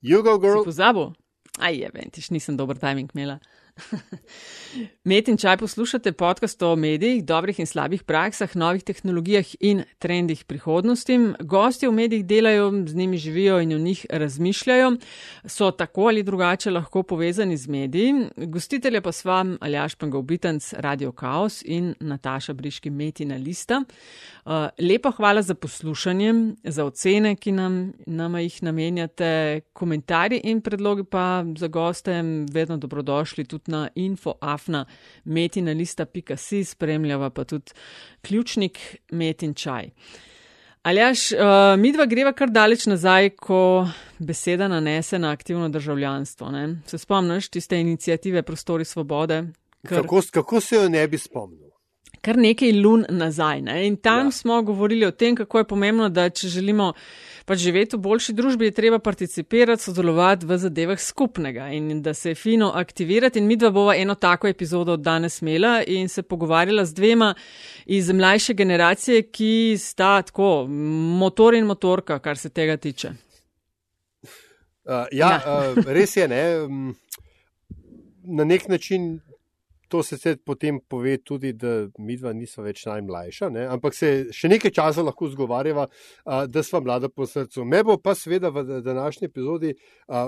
Jugo girl. Pozabo. Aj, je, ventiš, nisem dober timing imela. Met in čaj poslušate podcast o medijih, dobrih in slabih praksah, novih tehnologijah in trendih prihodnosti. Gosti v medijih delajo, z njimi živijo in o njih razmišljajo. So tako ali drugače lahko povezani z mediji. Gostitelje pa sva Aljaš Pangovitenc, Radio Chaos in Nataša Briški Metina Lista. Uh, lepa hvala za poslušanje, za ocene, ki nam, nam jih namenjate, komentarji in predlogi pa za goste vedno dobrodošli tudi na infoafna metinalista.si, spremljava pa tudi ključnik Metin čaj. Aljaš, uh, midva greva kar daleč nazaj, ko beseda nanese na aktivno državljanstvo. Ne? Se spomniš tiste inicijative Prostori svobode? Kar... Kako, kako se jo ne bi spomnil? Kar nekaj lun nazaj. Ne? In tam ja. smo govorili o tem, kako je pomembno, da če želimo pač živeti v boljši družbi, je treba participirati, sodelovati v zadevah skupnega in da se je fino aktivirati. In mi dva bova eno tako epizodo od danes imela in se pogovarjala z dvema iz mlajše generacije, ki sta tako motor in motorka, kar se tega tiče. Uh, ja, ja. uh, res je. Ne? Na nek način to se sedaj potem pove tudi, da mi dva nismo več najmlajša, ne? ampak se še nekaj časa lahko zgovarjava, da smo mlada po srcu. Me bo pa seveda v današnji epizodi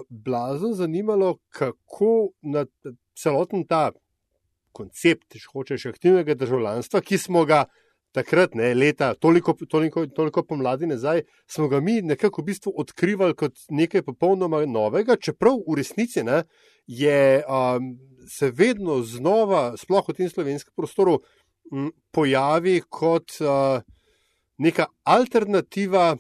blazno zanimalo, kako na celoten ta koncept, če hočeš, aktivnega državljanstva, ki smo ga. Takrat, ne, leta, toliko, toliko, toliko pomladi nazaj, smo ga mi nekako v bistvu odkrivali kot nekaj popolnoma novega, čeprav v resnici ne, je um, se vedno znova, sploh v tem slovenskem prostoru, m, pojavi kot uh, neka alternativa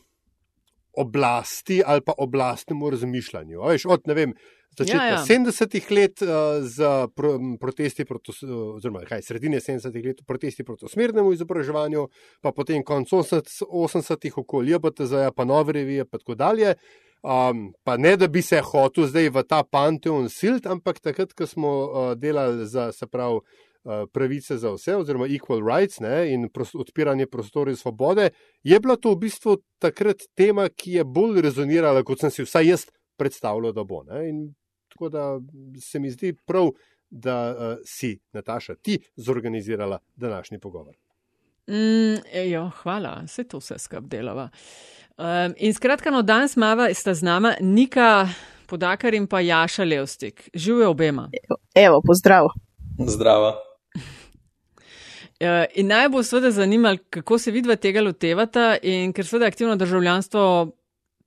oblasti ali pa oblastnemu razmišljanju. Veš, od vem, začetka ja, ja. 70-ih let uh, z pro, protesti proti, oziroma kaj, sredine 70-ih let protesti proti smernemu izobraževanju, pa potem konc 80-ih okolje, zdaj pa nove revije, pa tako dalje. Um, pa ne, da bi se hotel zdaj v ta panteon silt, ampak takrat, ko smo uh, delali za prav, uh, pravice za vse, oziroma equal rights ne, in prost, odpiranje prostora svobode, je bila to v bistvu takrat tema, ki je bolj rezonirala, kot sem si vsaj jaz predstavljal, da bo. Ne. In tako da se mi zdi prav, da uh, si, Nataša, ti zorganizirala današnji pogovor. Mm, ejo, hvala, se to vse skup delava. Um, in skratka, no, danes mava sta z nama Nika Podakar in pa Jaša Levstik. Živijo obema. Evo, pozdrav. Zdrava. In naj bo seveda zanimalo, kako se vidva tega lotevata in ker seveda aktivno državljanstvo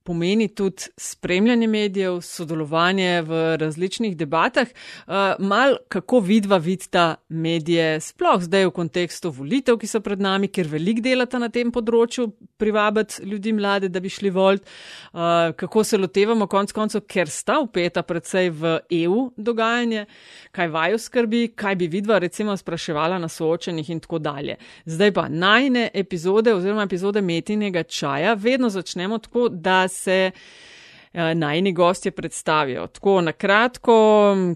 pomeni tudi spremljanje medijev, sodelovanje v različnih debatah. Uh, mal kako vidva vidta medije, sploh zdaj v kontekstu volitev, ki so pred nami, ker velik delata na tem področju, privabiti ljudi mlade, da bi šli volt. Uh, kako se lotevamo konc koncev, ker sta upeta predvsej v EU dogajanje, kaj vaju skrbi, kaj bi vidva recimo spraševala na soočenih in tako dalje. Zdaj pa najne epizode oziroma epizode metinega čaja vedno začnemo tako, da se eh, najni gostje predstavijo. Tako na kratko,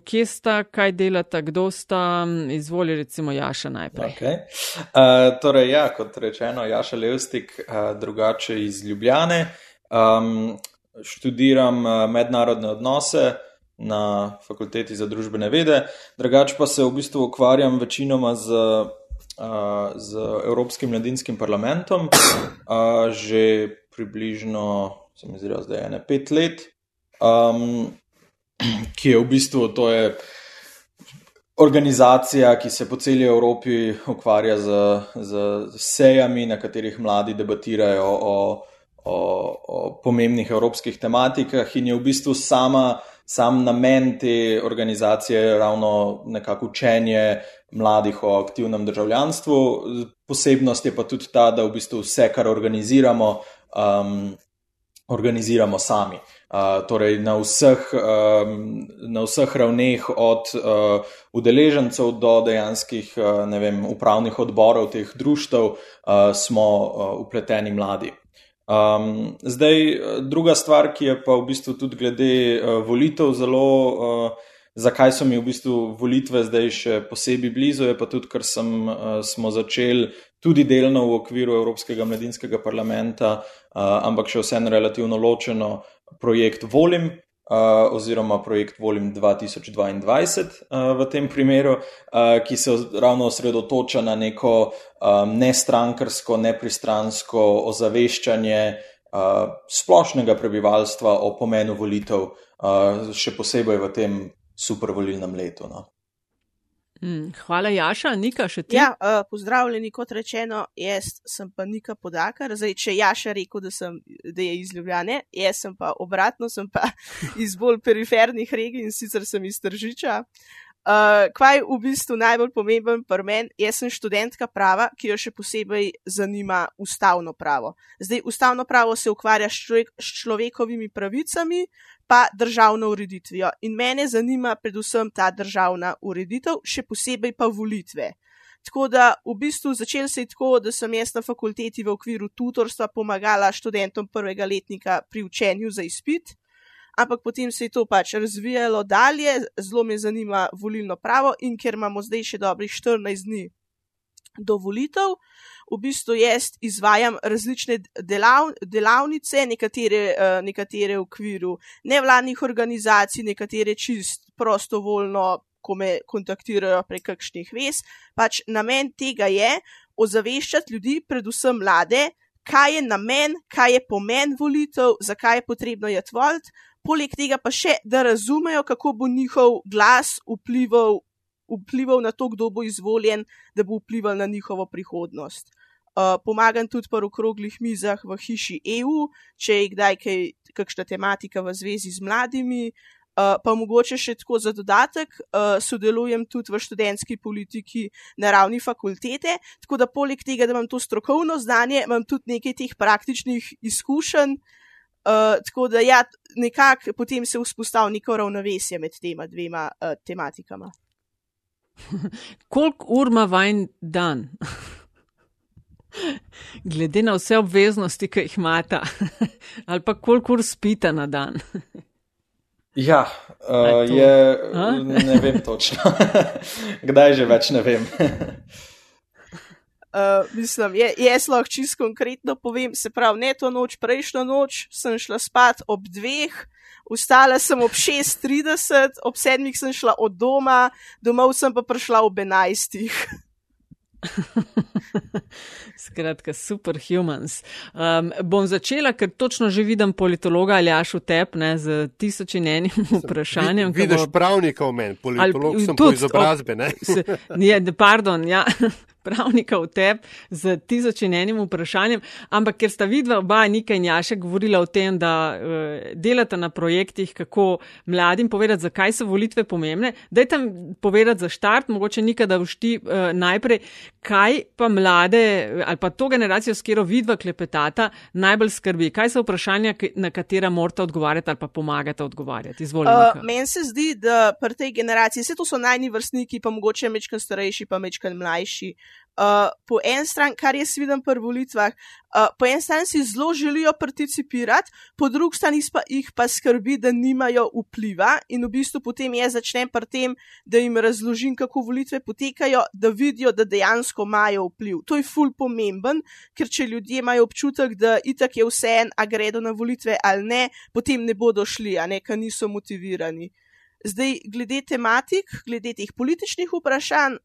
kje sta, kaj delata, kdo sta, izvoli recimo Jaša najprej. Okay. Uh, torej, ja, kot rečeno, Jaša Levstik, uh, drugače iz Ljubljane. Um, študiram uh, mednarodne odnose na fakulteti za družbene vede, drugače pa se v bistvu ukvarjam večinoma z. Z Evropskim mladinskim parlamentom, že približno se mi zdi, da je ene pet let, um, ki je v bistvu to je organizacija, ki se po celi Evropi ukvarja z, z sejami, na katerih mladi debatirajo o, o, o pomembnih evropskih tematikah in je v bistvu sama. Sam namen te organizacije je ravno nekako učenje mladih o aktivnem državljanstvu. Posebnost je pa tudi ta, da v bistvu vse, kar organiziramo, um, organiziramo sami. Uh, torej na, vseh, um, na vseh ravneh, od uh, udeležencev do dejanskih uh, vem, upravnih odborov teh društv, uh, smo uh, upleteni mladi. Um, zdaj, druga stvar, ki je pa v bistvu tudi glede uh, volitev zelo. Uh, Zakaj so mi v bistvu volitve zdaj še posebej blizu, je pa tudi, ker sem, uh, smo začeli tudi delno v okviru Evropskega mladinskega parlamenta, uh, ampak še vseeno relativno ločeno projekt Volim, Uh, oziroma projekt Volim 2022 uh, v tem primeru, uh, ki se ravno osredotoča na neko um, nestrankarsko, nepristransko ozaveščanje uh, splošnega prebivalstva o pomenu volitev, uh, še posebej v tem supervolilnem letu. No. Mm, hvala, Jaša, Nika, še ti. Ja, uh, pozdravljeni, kot rečeno, jaz sem pa Nika Podakar. Zdaj, če Jaša rekel, da, sem, da je iz Ljubljane, jaz sem pa obratno, sem pa iz bolj perifernih regij in sicer sem iz Tržiča. Uh, kaj je v bistvu najbolj pomemben pri meni? Jaz sem študentka prava, ki jo še posebej zanima ustavno pravo. Zdaj, ustavno pravo se ukvarja s, človek, s človekovimi pravicami, pa državno ureditvijo. In mene zanima predvsem ta državna ureditev, še posebej pa volitve. Tako da v bistvu začel se je tako, da sem jaz na fakulteti v okviru tutorstva pomagala študentom prvega letnika pri učenju za izpit, ampak potem se je to pač razvijalo dalje, zelo me zanima volilno pravo in ker imamo zdaj še dobrih 14 dni do volitev, v bistvu jaz izvajam različne delav, delavnice, nekatere, uh, nekatere v okviru nevladnih organizacij, nekatere čist prostovoljno, ko me kontaktirajo prek kakšnih vez. Pač namen tega je ozaveščati ljudi, predvsem mlade, kaj je namen, kaj je pomen volitev, zakaj je potrebno je tvolt. Poleg tega pa še, da razumejo, kako bo njihov glas vplival, vplival na to, kdo bo izvoljen, da bo vplival na njihovo prihodnost. Uh, pomagam tudi po okroglih mizah v hiši EU, če je kdaj kaj, kakšna tematika v zvezi z mladimi. Uh, pa mogoče še tako za dodatek, uh, sodelujem tudi v študentski politiki na ravni fakultete, tako da poleg tega, da imam to strokovno znanje, imam tudi nekaj teh praktičnih izkušenj, uh, tako da ja, nekako potem se vzpostavlja neko ravnovesje med tema dvema uh, tematikama. Koliko ur ima vajen dan? Glede na vse obveznosti, ki jih imata, ali pa koliko ur spita na dan. Ja, uh, je, ne vem točno. Kdaj že več ne vem. Uh, mislim, je, jaz lahko čisto konkretno povem, se pravi, ne to noč, prejšnjo noč sem šla spat ob dveh, vstala sem ob 6:30, ob sedmih sem šla od doma, domov sem pa prišla ob enajstih. Skratka, superhumans. Um, bom začela, ker točno že vidim politologa ali ašu tep ne, z tisoč in enim vprašanjem. Vidiš bo... pravnika v meni, politolog ali, sem tudi, po izobrazbi. Pardon, ja pravnika v tebi z tisoč in enim vprašanjem, ampak ker sta vidva oba Nika in Jaša govorila o tem, da uh, delata na projektih, kako mladim povedati, zakaj so volitve pomembne, dajte povedati za štart, mogoče Nika, da všti uh, eh, najprej, kaj pa mlade ali pa to generacijo, s katero vidva klepetata, najbolj skrbi, kaj so vprašanja, na katera morate odgovarjati ali pa pomagate odgovarjati. Izvolite. Uh, Meni se zdi, da pri tej generaciji, vse to so najni vrstniki, pa mogoče mečkan starejši, pa mečkan mlajši. Uh, po eni strani, kar jaz vidim pri volitvah, uh, po eni strani si zelo želijo participirati, po drugi strani pa jih pa skrbi, da nimajo vpliva in v bistvu potem jaz začnem pri tem, da jim razložim, kako volitve potekajo, da vidijo, da dejansko imajo vpliv. To je ful pomemben, ker če ljudje imajo občutek, da itak je vse en, a gredo na volitve ali ne, potem ne bodo šli, a ne, ker niso motivirani. Zdaj, glede tematik, glede teh političnih vprašanj,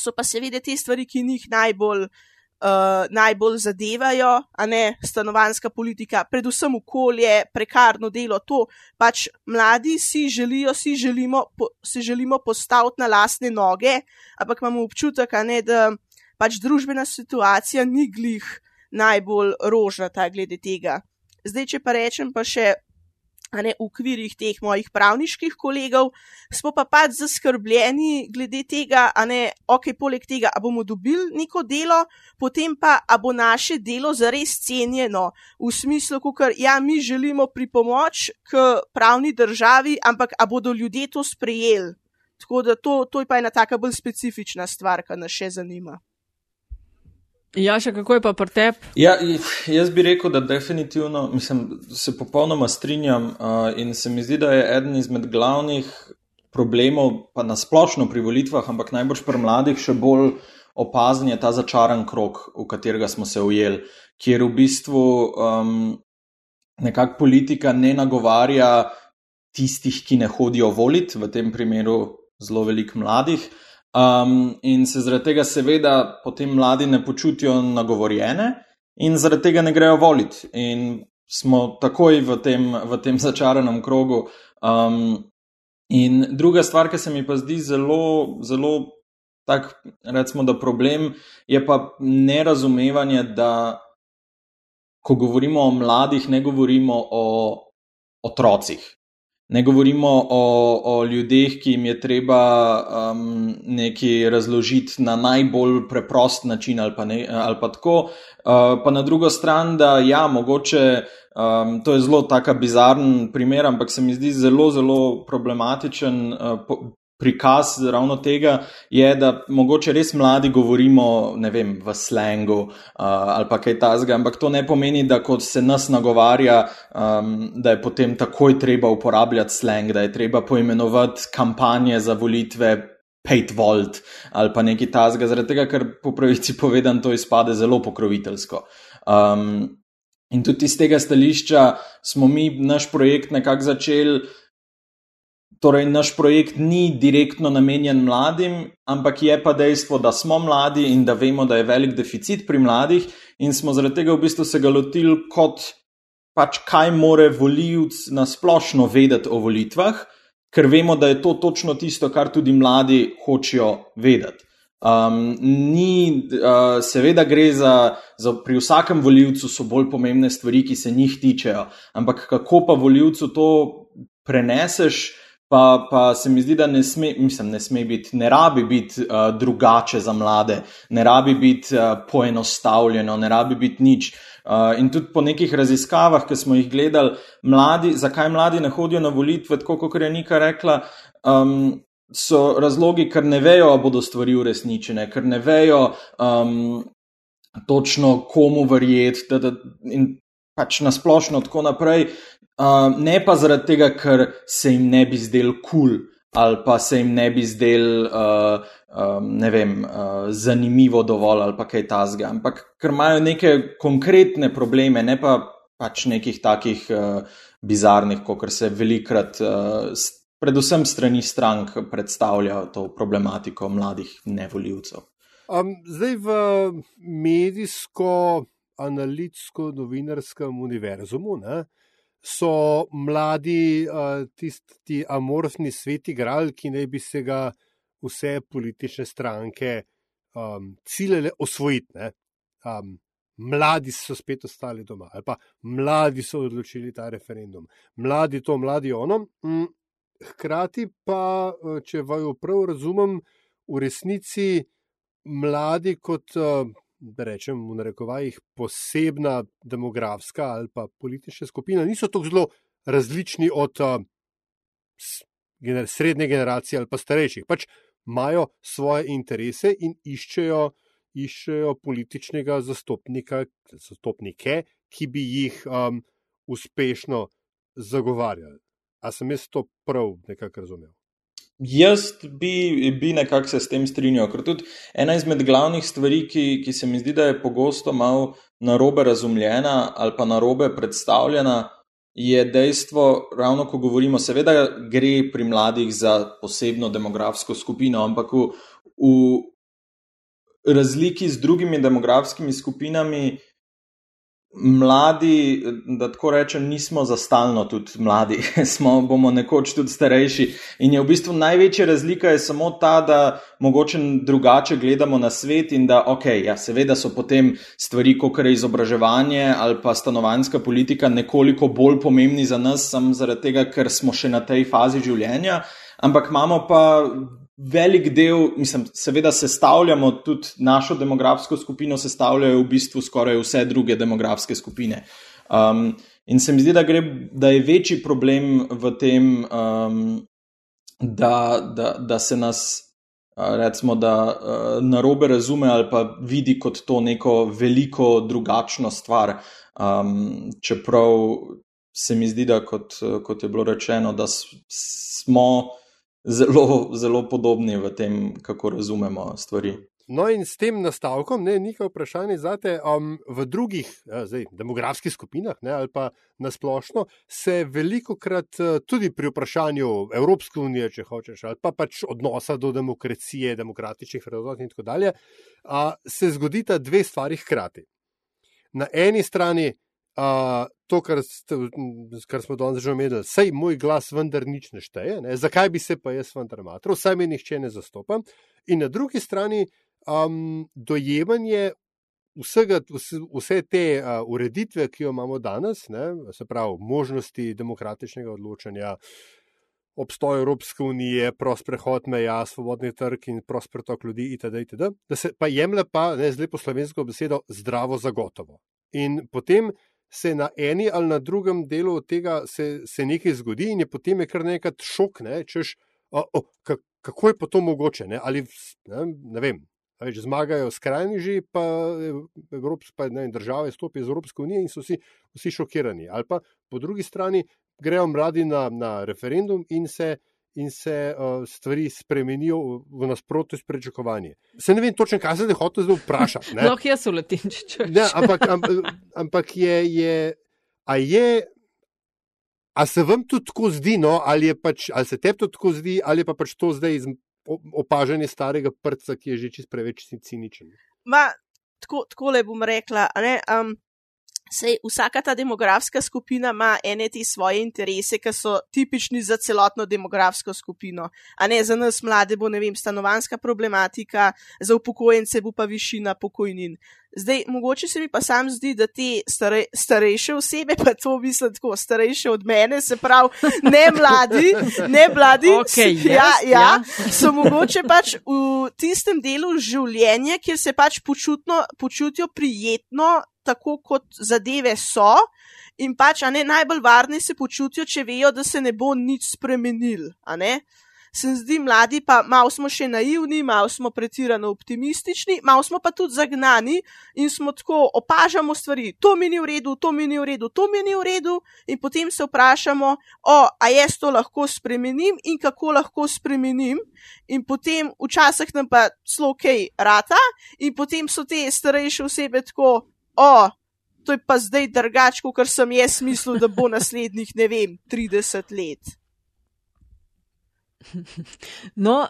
so pa seveda te stvari, ki njih najbolj, uh, najbolj zadevajo, a ne stanovanska politika, predvsem okolje, prekarno delo. To pač mladi si želijo, si želimo, po, si želimo postaviti na lasne noge, ampak imamo občutek, ne, da pač družbena situacija ni glih najbolj rožnata glede tega. Zdaj, če pa rečem pa še ne, v okvirih teh mojih pravniških kolegov, smo pa pač zaskrbljeni glede tega, a ne, ok, poleg tega, a bomo dobili neko delo, potem pa, a bo naše delo zares cenjeno, v smislu, ker ja, mi želimo pripomoč k pravni državi, ampak a bodo ljudje to sprejeli. Tako da to, to je pa ena taka bolj specifična stvar, ki nas še zanima. Ja, še kako je pa pri tebi? Ja, jaz bi rekel, da definitivno mislim, se popolnoma strinjam uh, in se mi zdi, da je eden izmed glavnih problemov, pa nasplošno pri volitvah, ampak najbolj pri mladih, še bolj opazen je ta začaran krok, v katerega smo se ujeli, kjer v bistvu um, nekako politika ne nagovarja tistih, ki ne hodijo voliti, v tem primeru zelo velik mladih. Um, in se zaradi tega, seveda, potem mladi ne počutijo nagovorjene, in zaradi tega ne grejo voliti. In smo takoj v tem, v tem začaranem krogu. Um, in druga stvar, ki se mi pa zdi zelo, zelo tak, recimo, da problem, je pa nerazumevanje, da ko govorimo o mladih, ne govorimo o otrocih. Ne govorimo o, o ljudeh, ki jim je treba um, nekaj razložiti na najbolj preprost način, ali pa, ne, ali pa tako. Uh, pa na drugo stran, da ja, mogoče um, to je zelo tako bizaren primer, ampak se mi zdi zelo, zelo problematičen. Uh, po, prikaz ravno tega je, da mogoče res mladi govorimo vem, v slengu uh, ali pa kaj tasga, ampak to ne pomeni, da kot se nas nagovarja, um, da je potem takoj treba uporabljati sleng, da je treba poimenovati kampanje za volitve. Pate Volt ali pa nekaj tasga, zaradi tega, ker po pravici povedan to izpade zelo pokroviteljsko. Um, in tudi iz tega stališča smo mi naš projekt nekako začeli Torej, naš projekt ni direktno namenjen mladim, ampak je pa dejstvo, da smo mladi in da vemo, da je velik deficit pri mladih, in smo zaradi tega v bistvu se ga lotili kot pač, kaj more voljivc na splošno vedeti o volitvah, ker vemo, da je to točno tisto, kar tudi mladi hočejo vedeti. Um, ni, uh, seveda, gre za, za pri vsakem voljivcu so bolj pomembne stvari, ki se njih tičejo, ampak kako pa voljivcu to preneseš? Pa, pa se mi zdi, da ne sme, mislim, ne sme biti, ne rabi biti uh, drugače za mlade, ne rabi biti uh, poenostavljeno, ne rabi biti nič. Uh, in tudi po nekih raziskavah, ki smo jih gledali, mladi, zakaj mladi ne hodijo na volitve, tako kot je Nika rekla, um, so razlogi, ker ne vejo, ali bodo stvari uresničene, ker ne vejo um, točno, komu verjeti, in pač nasplošno tako naprej. Uh, ne pa zaradi tega, ker se jim ne bi zdel kul cool, ali pa se jim ne bi zdel, uh, um, ne vem, uh, zanimivo dovolj ali pa kaj tasga, ampak ker imajo neke konkretne probleme, ne pa pač nekih takih uh, bizarnih, kot se velikrat, uh, predvsem strani strank, predstavlja to problematiko mladih nevoljivcev. Um, zdaj v medijsko, analitsko, novinarskem univerzumu. Ne? so mladi, tisti amorfni svet igrali, ki naj bi se ga vse politične stranke um, ciljale osvojiti. Um, mladi so spet ostali doma, ali pa mladi so odločili ta referendum. Mladi to, mladi ono. Mm, hkrati pa, če vaju prav razumem, v resnici mladi kot. Da rečem, v narekovajih, posebna demografska ali pa politična skupina, niso tako zelo različni od uh, gener srednje generacije ali pa starejših. Pač imajo svoje interese in iščejo, iščejo političnega zastopnika, zastopnike, ki bi jih um, uspešno zagovarjali. A sem jaz to prav nekako razumel? Jaz bi, bi nekako se s tem strinjal, ker tudi ena izmed glavnih stvari, ki, ki se mi zdi, da je pogosto malo narobe razumljena ali pa narobe predstavljena, je dejstvo, ravno ko govorimo, seveda gre pri mladih za posebno demografsko skupino, ampak v, v razliki z drugimi demografskimi skupinami mladi, da tako rečem, nismo za stalno tudi mladi, smo, bomo nekoč tudi starejši. In je v bistvu največja razlika je samo ta, da mogoče drugače gledamo na svet in da, ok, ja, seveda so potem stvari, kot je izobraževanje ali pa stanovanska politika, nekoliko bolj pomembni za nas, samo zaradi tega, ker smo še na tej fazi življenja. Ampak imamo pa velik del, mislim, seveda sestavljamo tudi našo demografsko skupino, sestavljajo v bistvu skoraj vse druge demografske skupine. Um, in se mi zdi, da, gre, da je večji problem v tem, um, da, da, da se nas. Recimo, da uh, narobe razume ali pa vidi kot to neko veliko drugačno stvar. Um, čeprav se mi zdi, da kot, kot je bilo rečeno, da smo zelo, zelo podobni v tem, kako razumemo stvari. no, in s tem nastavkom, ne, nekaj vprašanje za te, um, v drugih ja, zdaj, demografskih skupinah ne, ali pa nasplošno, se veliko krat uh, tudi pri vprašanju Evropske unije, če hočeš, ali pa pač odnosa do demokracije, demokratičnih vrednot in tako dalje, uh, se zgodita dve stvari hkrati. Na eni strani uh, to, kar, ste, kar smo danes že omenili, sej moj glas vendar nič ne šteje, ne? zakaj bi se pa jaz vendar matral, saj me nihče ne zastopa. In na drugi strani um, dojemanje vsega, vse, vse te uh, ureditve, ki jo imamo danes, ne? se pravi možnosti demokratičnega odločanja. Obstoj Evropske unije, prost prehod meja, svobodni trg in prost pretok ljudi, itd., itd., da se pa jemlje, pa ne z lepo slovensko besedo, zdravo za gotovo. In potem se na eni ali na drugem delu tega se, se nekaj zgodi, in je potem je kar nekaj šok, ne, češ, o, o, kako je pa to mogoče. Ne, ali, ne, ne vem. Več zmagajo skrajniži, pa, Evrops, pa ne, države stopijo iz Evropske unije in so vsi, vsi šokirani. Ali pa po drugi strani grejo mladi na, na referendum in se, in se uh, stvari spremenijo v nasprotju s pričakovanji. Se ne vem točno, kaj se zdaj hoče zdaj vprašati. Lahko jaz v latinčiču. Ampak, ampak, ampak je, je, a je, a se vam tudi tako zdi, no, ali, pač, ali se tebi tudi tako zdi, ali pa pač to zdaj iz opažanja starega prca, ki je že čist preveč ciničen. Ma, tako, tako le bom rekla. Um, Sej, vsaka ta demografska skupina ima ene te svoje interese, ki so tipični za celotno demografsko skupino. A ne za nas mlade bo, ne vem, stanovanska problematika, za upokojence bo pa višina pokojnin. Zdaj, mogoče se mi pa sam zdi, da te stare, starejše osebe, pa to mislim tako, starejše od mene, se pravi, ne mladi, ne mladi, okay, yes, ja, ja, ja, so mogoče pač v tistem delu življenja, kjer se pač počutno, počutijo prijetno tako, kot zadeve so, in pač ne, najbolj varni se počutijo, če vejo, da se ne bo nič spremenil. Se zdi, mladi pa malo smo še naivni, malo smo pretirano optimistični, malo smo pa tudi zagnani in smo tako opažamo stvari, to mi ni v redu, to mi ni v redu, to mi ni v redu, in potem se vprašamo, o, a jaz to lahko spremenim in kako lahko spremenim. In potem včasih nam pa celo kaj rata, in potem so te starejše osebe tako, o, to je pa zdaj drugače, kot sem jaz mislil, da bo naslednjih, ne vem, 30 let. No,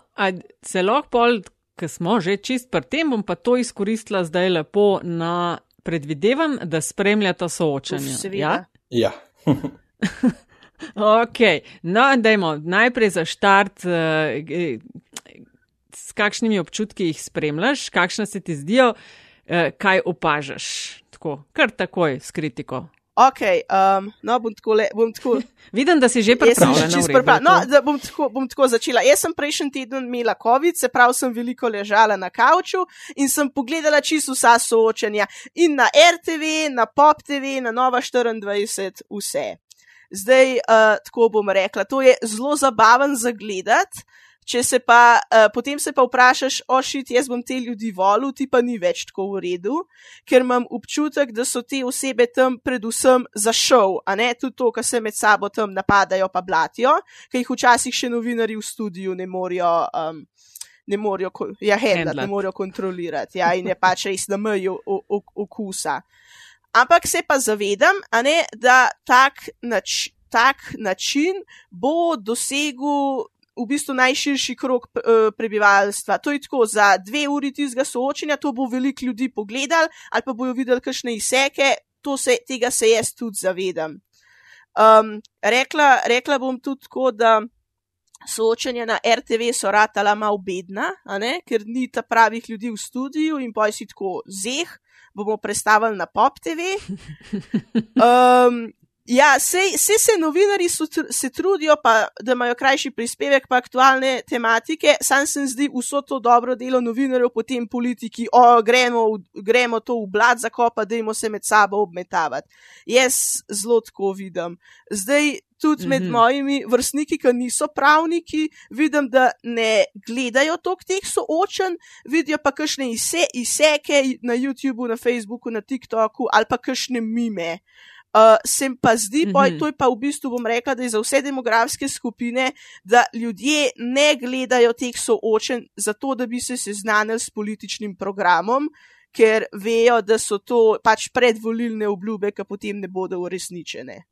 celo pol, ki smo že čist pri tem, bom pa to izkoristila zdaj lepo na predvidevam, da spremljata soočanje. Ja. ja. ok, no, dajmo najprej za štart. Uh, S kakšnimi občutki jih spremljaš, kakšne se ti zdijo, eh, kaj opažaš, tako, kar takoj s kritiko. Ok, um, no, bom tako. Le, bom tako Vidim, da si že pripravljen. No, bom, bom tako začela. Jaz sem prejšnji teden imela COVID, se pravi, sem veliko ležala na kavču in sem pogledala čisto vsa soočanja in na RTV, na Pop TV, na Nova 24, vse. Zdaj, uh, tako bom rekla, to je zelo zabaven za gledati. Če se pa uh, potem se pa vprašaš, ošit, jaz bom te ljudi volil, ti pa ni več tako v redu, ker imam občutek, da so te osebe tam predvsem za šov, a ne tudi to, kar se med sabo tam napadajo pa blatijo, ker jih včasih še novinari v studiu ne morejo. Um, Ne morajo, ja, handlat, ne morajo kontrolirati, ja, in je pač res na meju okusa. Ampak se pa zavedam, ne, da tak, nač, tak način bo dosegel v bistvu najširši krok uh, prebivalstva. To je tako, za dve uri tistega soočenja, to bo veliko ljudi pogledali, ali pa bojo videli kakšne izseke, se, tega se jaz tudi zavedam. Um, rekla, rekla bom tudi tako, da soočenja na RTV so ratala malo bedna, ker ni ta pravih ljudi v studiu in poj si tako zeh. Bomo predstavili na Pop TV. Um, Ja, vse se novinari so, se trudijo, pa, da imajo krajši prispevek, pa aktualne tematike. Sam se zdi vso to dobro delo novinarjev, potem politiki, o, gremo, gremo to v blad zakopa, da jim se med sabo obmetavati. Jaz zelo tako vidim. Zdaj, tudi med mm -hmm. mojimi vrstniki, ki niso pravniki, vidim, da ne gledajo tok teh soočen, vidijo pa kakšne izse, izseke na YouTubu, na Facebooku, na TikToku ali pa kakšne mime. Uh, se pa zdi, mm -hmm. to je pa v bistvu, bom rekla, da je za vse demografske skupine, da ljudje ne gledajo teh soočen zato, da bi se seznanili s političnim programom, ker vejo, da so to pač predvolilne obljube, ki potem ne bodo uresničene.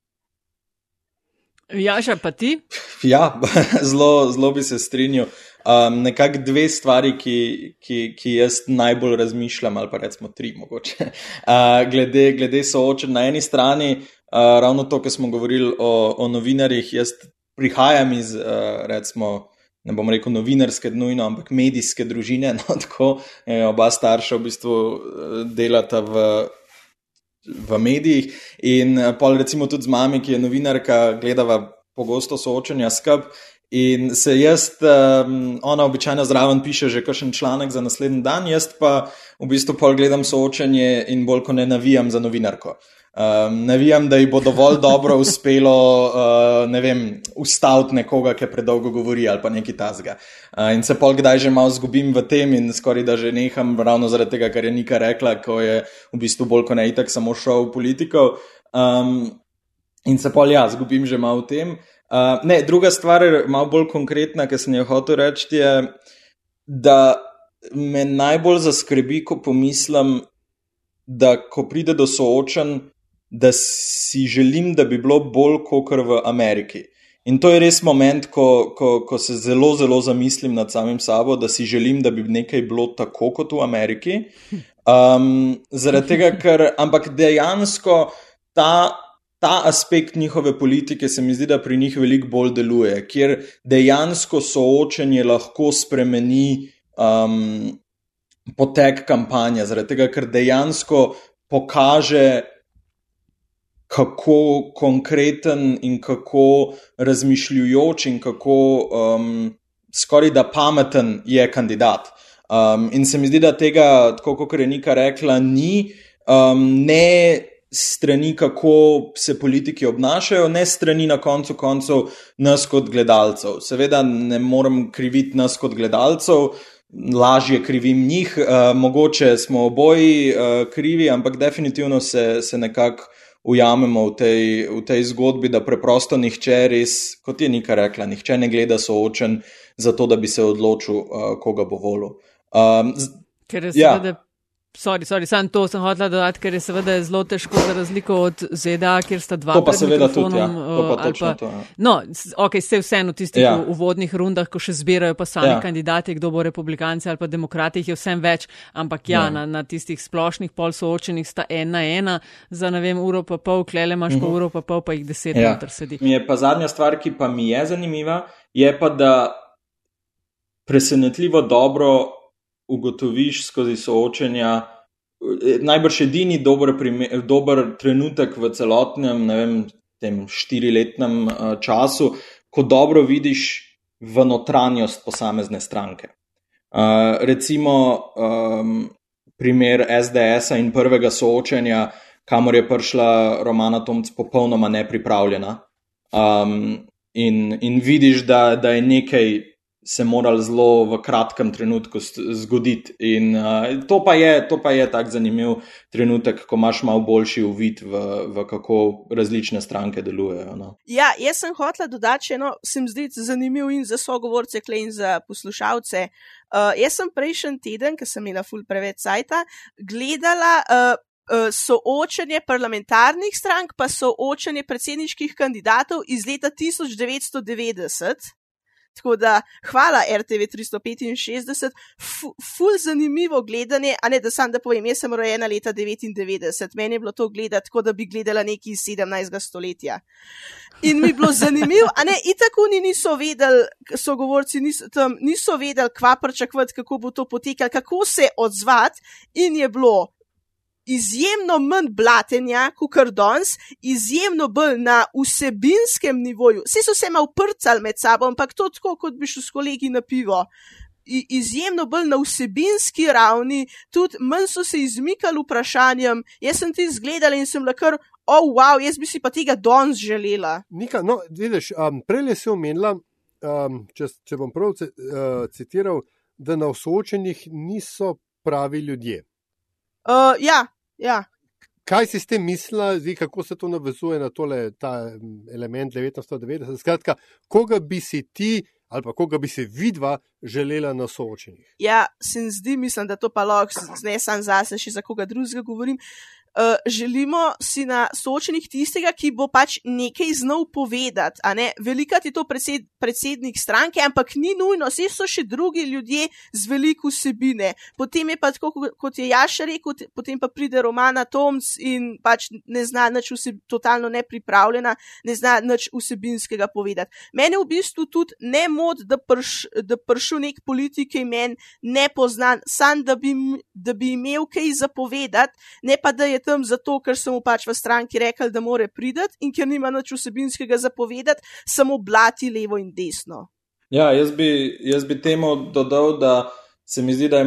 Ja, še pa ti? Ja, zelo, zelo bi se strinjal. Um, Nekako dve stvari, ki, ki, ki jaz najbolj razmišljam, ali pa recimo tri, mogoče. Uh, glede, glede soočen na eni strani, uh, ravno to, kar smo govorili o, o novinarjih, jaz prihajam iz, uh, recimo, ne bom rekel novinarske, nujno, ampak medijske družine. No, tako, eh, oba starša v bistvu delata v. V medijih, in pa recimo tudi z mami, ki je novinarka, gledava pogosto soočanja skupaj. In se jaz, um, ona običajno zraven piše že kakšen članek za naslednji dan, jaz pa v bistvu pol gledam soočanje in bolj ko ne navijam za novinarko. Um, navijam, da ji bo dovolj dobro uspelo, uh, ne vem, ustaviti nekoga, ki predolgo govori ali pa nekaj tasga. Uh, in se pol kdaj že malo zgubim v tem in skoraj da že neham, ravno zaradi tega, kar je Nika rekla, ko je v bistvu bolj ko ne itak samo šel v politiko. Um, in se pol ja, zgubim že malo v tem. Uh, ne, druga stvar, malo bolj konkretna, ki sem jo hotel reči, je, da me najbolj zaskrbi, ko pomislim, da ko pride do soočen, da si želim, da bi bilo bolj kot v Ameriki. In to je res moment, ko, ko, ko se zelo, zelo zamislim nad samim sabo, da si želim, da bi nekaj bilo tako kot v Ameriki. Um, zaradi tega, ker ampak dejansko ta ta aspekt njihove politike se mi zdi, da pri njih veliko bolj deluje, kjer dejansko soočenje lahko spremeni um, potek kampanje, zaradi tega, ker dejansko pokaže, kako konkreten in kako razmišljujoč in kako um, skoraj da pameten je kandidat. Um, in se mi zdi, da tega, tako kot je Nika rekla, ni. Um, ne strani, kako se politiki obnašajo, ne strani na koncu koncev nas kot gledalcev. Seveda ne morem kriviti nas kot gledalcev, lažje krivim njih, uh, mogoče smo oboji uh, krivi, ampak definitivno se, se nekako ujamemo v tej, v tej zgodbi, da preprosto nihče res, kot je Nika rekla, nihče ne gleda soočen za to, da bi se odločil, uh, koga bo volil. Um, Ker je ja. seveda Sorry, sorry, sam to sem hotel dodati, ker je seveda zelo težko za razliko od ZDA, kjer sta dva. To pa seveda tudi, ja. to pa točno pa, to. Ja. No, ok, ste vseeno v tistih ja. uvodnih rundah, ko še zbirajo pa sami ja. kandidati, kdo bo republikanci ali pa demokrati, jih je vsem več, ampak ja, ja. Na, na tistih splošnih pol soočenih sta ena ena za ne vem uro pa pol, klele imaš uh -huh. pa mhm. uro pa pol, pa jih deset ja. noter sedi. Mi je pa zadnja stvar, ki pa mi je zanimiva, je pa, da presenetljivo dobro ugotoviš skozi soočenja. Najbrž edini dober, primer, dober trenutek v celotnem, ne vem, tem štiriletnem uh, času, ko dobro vidiš v notranjost posamezne stranke. Uh, recimo um, primer SDS-a in prvega soočenja, kamor je prišla Romana Tomc popolnoma nepripravljena. Um, in, in vidiš, da, da je nekaj se morali zelo v kratkem trenutku zgoditi. In uh, to pa je, je tako zanimiv trenutek, ko imaš malo boljši uvid v, v kako različne stranke delujejo. No. Ja, jaz sem hotel dodati, eno se mi zdi zanimiv in za sogovorce, klej in za poslušalce. Uh, jaz sem prejšnji teden, ker sem imela ful preveč sajta, gledala. Uh, Soočanje parlamentarnih strank, pa soočanje predsedniških kandidatov iz leta 1990, Tako da, hvala RTV 365, ful zanimivo gledanje, a ne da sam da povem, jaz sem rojena leta 99, meni je bilo to gledati, kot da bi gledala neki iz 17. stoletja. In mi je bilo zanimivo, a ne, itak oni niso vedeli, sogovorci niso, tam, niso vedeli, kva pričakovati, kako bo to potekalo, kako se odzvati, in je bilo izjemno manj blatenja, kot kar danes, izjemno bolj na vsebinskem nivoju. Vsi so se malo prcali med sabo, ampak to tako, kot bi šel s kolegi na pivo. I, izjemno bolj na vsebinski ravni, tudi manj so se izmikali vprašanjem. Jaz sem ti zgledala in sem lahko, oh, wow, jaz bi si pa tega danes želela. Nika, no, vidiš, um, prej si omenila, um, če, če bom prav uh, citiral, da na soočenjih niso pravi ljudje. Uh, ja, Ja. kaj si s tem mislila, zdi, kako se to navezuje na tole, ta element 1990? Skratka, koga bi si ti ali pa koga bi se vidva želela na soočenjih? Ja, se mi zdi, mislim, da to pa lahko znesam zase, še za koga drugega govorim. Uh, želimo si na soočenih tistega, ki bo pač nekaj znal povedati. Velikrat je to predsed, predsednik stranke, ampak ni nujno, vse so še drugi ljudje z veliko vsebine. Potem je pa tako, kot je Jaša rekel, potem pa pride Romana Toms in pač ne zna nič, vseb, totalno nepripravljena, ne zna nič vsebinskega povedati. Mene v bistvu tudi ne mod, da, prš, da pršu nek politik, ki meni ne poznan, sam da bi, da bi imel kaj zapovedati, ne pa da je tam zato, ker so mu pač v stranki rekli, da more priti in ker nima nič vsebinskega zapovedati, samo blati levo in desno. Ja, jaz bi, jaz bi temu dodal, da se mi zdi, da je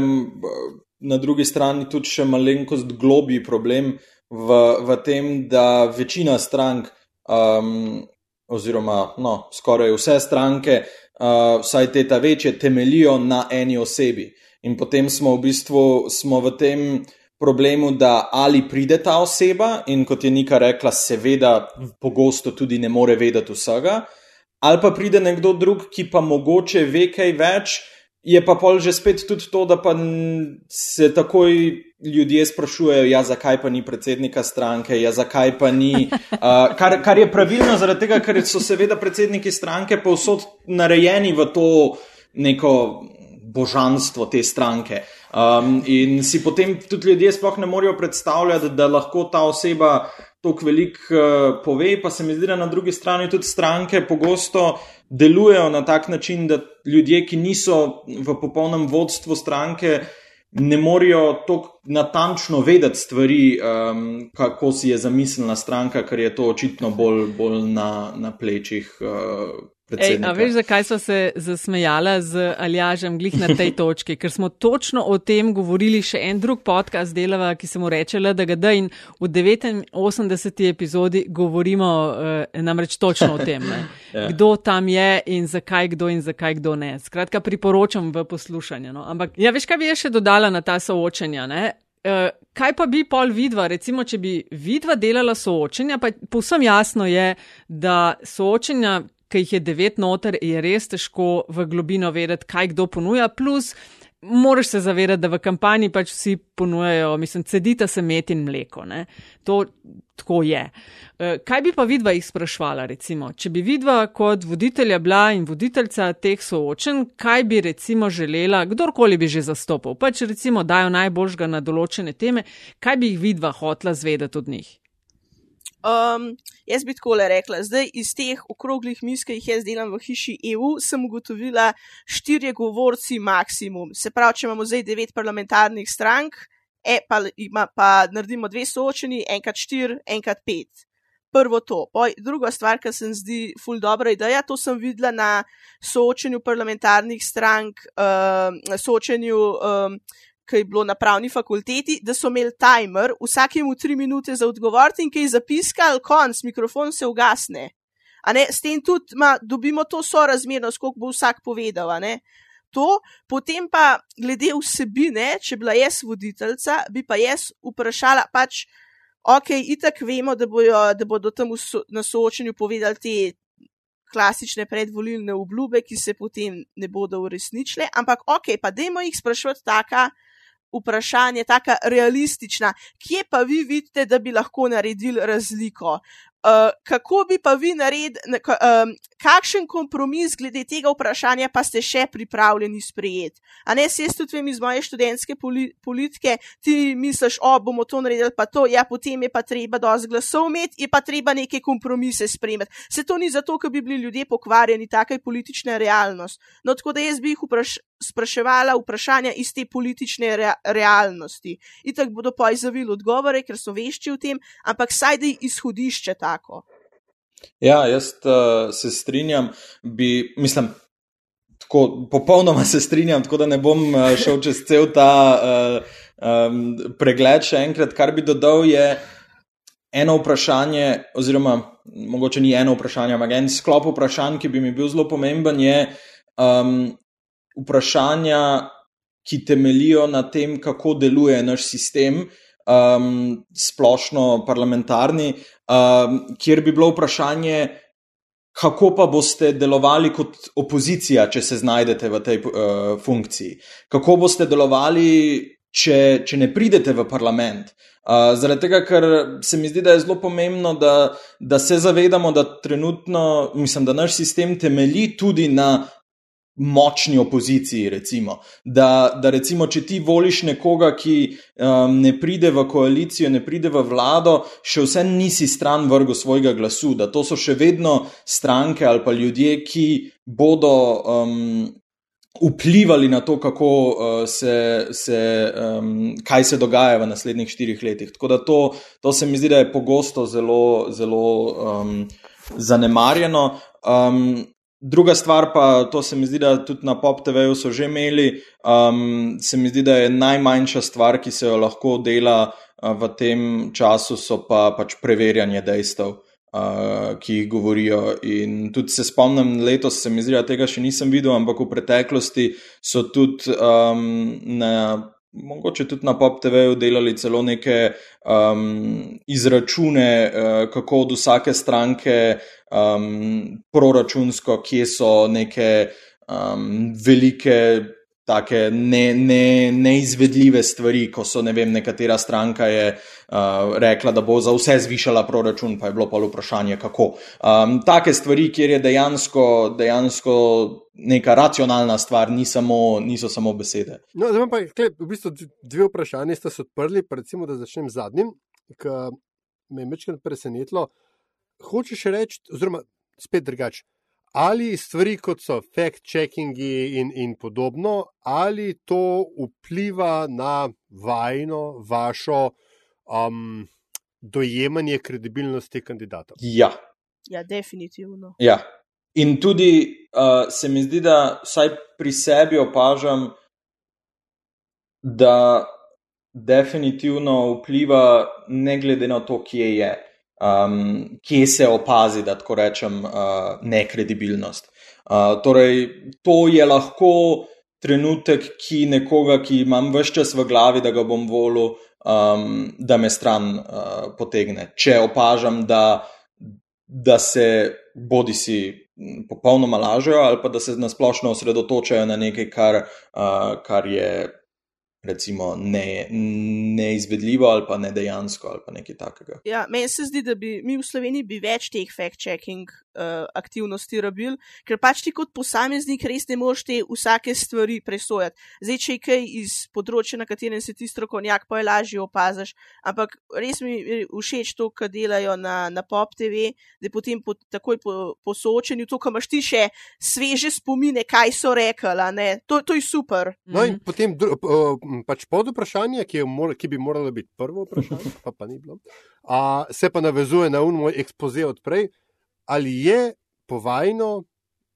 na drugi strani tudi še malenkost globi problem v, v tem, da večina strank, um, oziroma no, skoraj vse stranke, uh, vsaj te ta večje, temelijo na eni osebi. In potem smo v bistvu smo v tem problemu, da ali pride ta oseba in kot je Nika rekla, seveda pogosto tudi ne more vedeti vsega, ali pa pride nekdo drug, ki pa mogoče ve kaj več, je pa pol že spet tudi to, da pa se takoj ljudje sprašujejo, ja, zakaj pa ni predsednika stranke, ja, zakaj pa ni. Uh, kar, kar je pravilno, zaradi tega, ker so seveda predsedniki stranke povsod narejeni v to neko božanstvo te stranke. Um, in si potem tudi ljudje sploh ne morejo predstavljati, da lahko ta oseba tako veliko uh, pove, pa se mi zdi, da na drugi strani tudi stranke pogosto delujejo na tak način, da ljudje, ki niso v popolnem vodstvu stranke, ne morejo tako natančno vedeti stvari, um, kako si je zamislila stranka, ker je to očitno bolj, bolj na, na plečih. Uh, Ej, a veš, zakaj so se zasmejala z Aljažem glih na tej točki? Ker smo točno o tem govorili še en drug podcast delava, ki se mu reče LDGD in v 89. epizodi govorimo eh, namreč točno o tem, ja. kdo tam je in zakaj kdo in zakaj kdo ne. Skratka, priporočam v poslušanju. No? Ampak, ja, veš, kaj bi še dodala na ta soočenja? Ne? Uh, kaj pa bi pol vidva, recimo, če bi vidva delala soočenja, pa povsem jasno je, da soočenja ki jih je devet noter, je res težko v globino vedeti, kaj kdo ponuja. Plus, moraš se zavedati, da v kampanji pač vsi ponujajo, mislim, cedita se met in mleko. Ne? To tako je. E, kaj bi pa vidva jih sprašvala, recimo, če bi vidva kot voditelja bila in voditeljca teh soočen, kaj bi recimo želela, kdorkoli bi že zastopal, pač recimo dajo najboljšega na določene teme, kaj bi jih vidva hotla zvedeti od njih. Um, jaz bi tako rekla, zdaj iz teh okroglih mis, ki jih jaz delam v hiši EU, sem ugotovila štirje govorci maksimum. Se pravi, če imamo zdaj devet parlamentarnih strank, e, pa, ima, pa naredimo dve soočeni, enkrat štiri, enkrat pet. Prvo to. Poj, druga stvar, ki se mi zdi ful dobra ideja, to sem videla na soočenju parlamentarnih strank, uh, soočenju um, ki je bilo na pravni fakulteti, da so imeli timer, vsakemu tri minute za odgovor in ki je zapiskal, konc, mikrofon se ugasne. Ne, s tem tudi ma, dobimo to sorazmerno, koliko bo vsak povedal. To, potem pa glede vsebine, če bila jaz voditeljica, bi pa jaz vprašala, pač, ok, itak vemo, da, bojo, da bodo tam na soočenju povedali te klasične predvolilne obljube, ki se potem ne bodo uresničile, ampak ok, pa dajmo jih sprašovati taka, vprašanje, tako realistična, kje pa vi vidite, da bi lahko naredili razliko? Uh, kako bi pa vi naredili, um, kakšen kompromis glede tega vprašanja pa ste še pripravljeni sprejeti? A ne, jaz tudi vem iz moje študentske poli politike, ti misliš, o, bomo to naredili, pa to, ja, potem je pa treba dosti glasov imeti, je pa treba neke kompromise sprejeti. Se to ni zato, ker bi bili ljudje pokvarjeni, taka je politična realnost. No, tako da jaz bi jih vpraš spraševala vprašanja iz te politične rea realnosti. In tako bodo pa izavili odgovore, ker so vešči v tem, ampak saj da je izhodišče tako. Ja, jaz uh, se strinjam, bi, mislim, tako, popolnoma se strinjam, tako da ne bom uh, šel čez cel ta uh, um, pregled še enkrat. Kar bi dodal je eno vprašanje, oziroma mogoče ni eno vprašanje, ampak en sklop vprašanj, ki bi mi bil zelo pomemben, je um, vprašanja, ki temelijo na tem, kako deluje naš sistem. um, splošno parlamentarni, um, kjer bi bilo vprašanje, kako pa boste delovali kot opozicija, če se znajdete v tej uh, funkciji, kako boste delovali, če, če ne pridete v parlament. Uh, zaradi tega, ker se mi zdi, da je zelo pomembno, da, da se zavedamo, da trenutno, mislim, da naš sistem temelji tudi na močni opoziciji. Recimo. Da, da recimo, če ti voliš nekoga, ki um, ne pride v koalicijo, ne pride v vlado, še vse nisi stran vrgo svojega glasu, da to so še vedno stranke ali pa ljudje, ki bodo. Um, Vplivali na to, kako uh, se, se, um, kaj se dogaja v naslednjih štirih letih. Tako da to, to se mi zdi, da je pogosto zelo, zelo um, zanemarjeno. Um, Druga stvar, pa to se mi zdi, da tudi na Pop TV-ju so že imeli, um, se mi zdi, da je najmanjša stvar, ki se jo lahko dela uh, v tem času, so pa pač preverjanje dejstev, uh, ki jih govorijo. In tudi se spomnim, letos se mi zdi, da tega še nisem videl, ampak v preteklosti so tudi um, na mogoče tudi na Pop TV-ju delali celo neke um, izračune, uh, kako od vsake stranke um, proračunsko, kje so neke um, velike take ne, ne, neizvedljive stvari, ko so ne vem, nekatera stranka je uh, rekla, da bo za vse zvišala proračun, pa je bilo pa vprašanje, kako. Um, take stvari, kjer je dejansko, dejansko neka racionalna stvar, ni samo, niso samo besede. No, zdaj pa je v bistvu dve vprašanje, sta se odprli, recimo, da začnem z zadnjim, ki me je večkrat presenetilo. Hočeš reči, oziroma spet drugače ali stvari, kot so fact-checkingi in, in podobno, ali to vpliva na vajno, vašo um, dojemanje kredibilnosti kandidatov? Ja. Ja, definitivno. Ja. In tudi uh, se mi zdi, da vsaj pri sebi opažam, da definitivno vpliva, ne glede na to, kje je um, kje se opazi, da tako rečem, uh, nekredibilnost. Uh, torej, to je lahko trenutek, ki nekoga, ki imam vse čas v glavi, da ga bom volil, um, da me stran uh, potegne. Če opažam, da, da se bodi si. Popolnoma lažejo, ali pa da se nasplošno osredotočajo na nekaj, kar, uh, kar je recimo, ne, neizvedljivo ali pa ne dejansko ali pa nekaj takega. Ja, meni se zdi, da bi mi v Sloveniji bi več teh fact-checking uh, aktivnosti rabili, ker pač ti kot posameznik res ne moreš te vsake stvari presojati. Zdaj, če je kaj iz področja, na katerem se ti strokovnjak pa je lažje opaziš, ampak res mi je všeč to, kar delajo na, na Pop TV, da potem po, takoj po, po soočenju to, kar imaš ti še sveže spomine, kaj so rekli, to, to je super. No in potem uh, pač pod vprašanje, ki, mor, ki bi moralo biti prvo vprašanje, pa, pa ni bilo, a, se pa navezuje na unmo ekspoze odprej, ali je povajno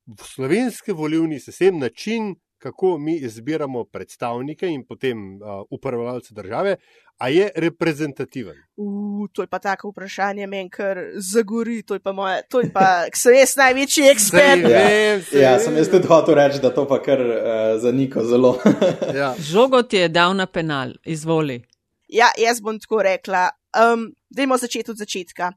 v slovenski volivni sistem način, kako mi izbiramo predstavnike in potem uh, upravljalce države, a je reprezentativen? Uh, to je pa tako vprašanje, meni kar zagori, to je pa moje, to je pa, sem jaz največji ekspert. Ja, ja, sem jaz tudi hotel reči, da to pa kar uh, zanika zelo. ja. Žogo ti je dal na penal, izvoli. Ja, jaz bom tako rekla. Um, Dajmo začeti od začetka.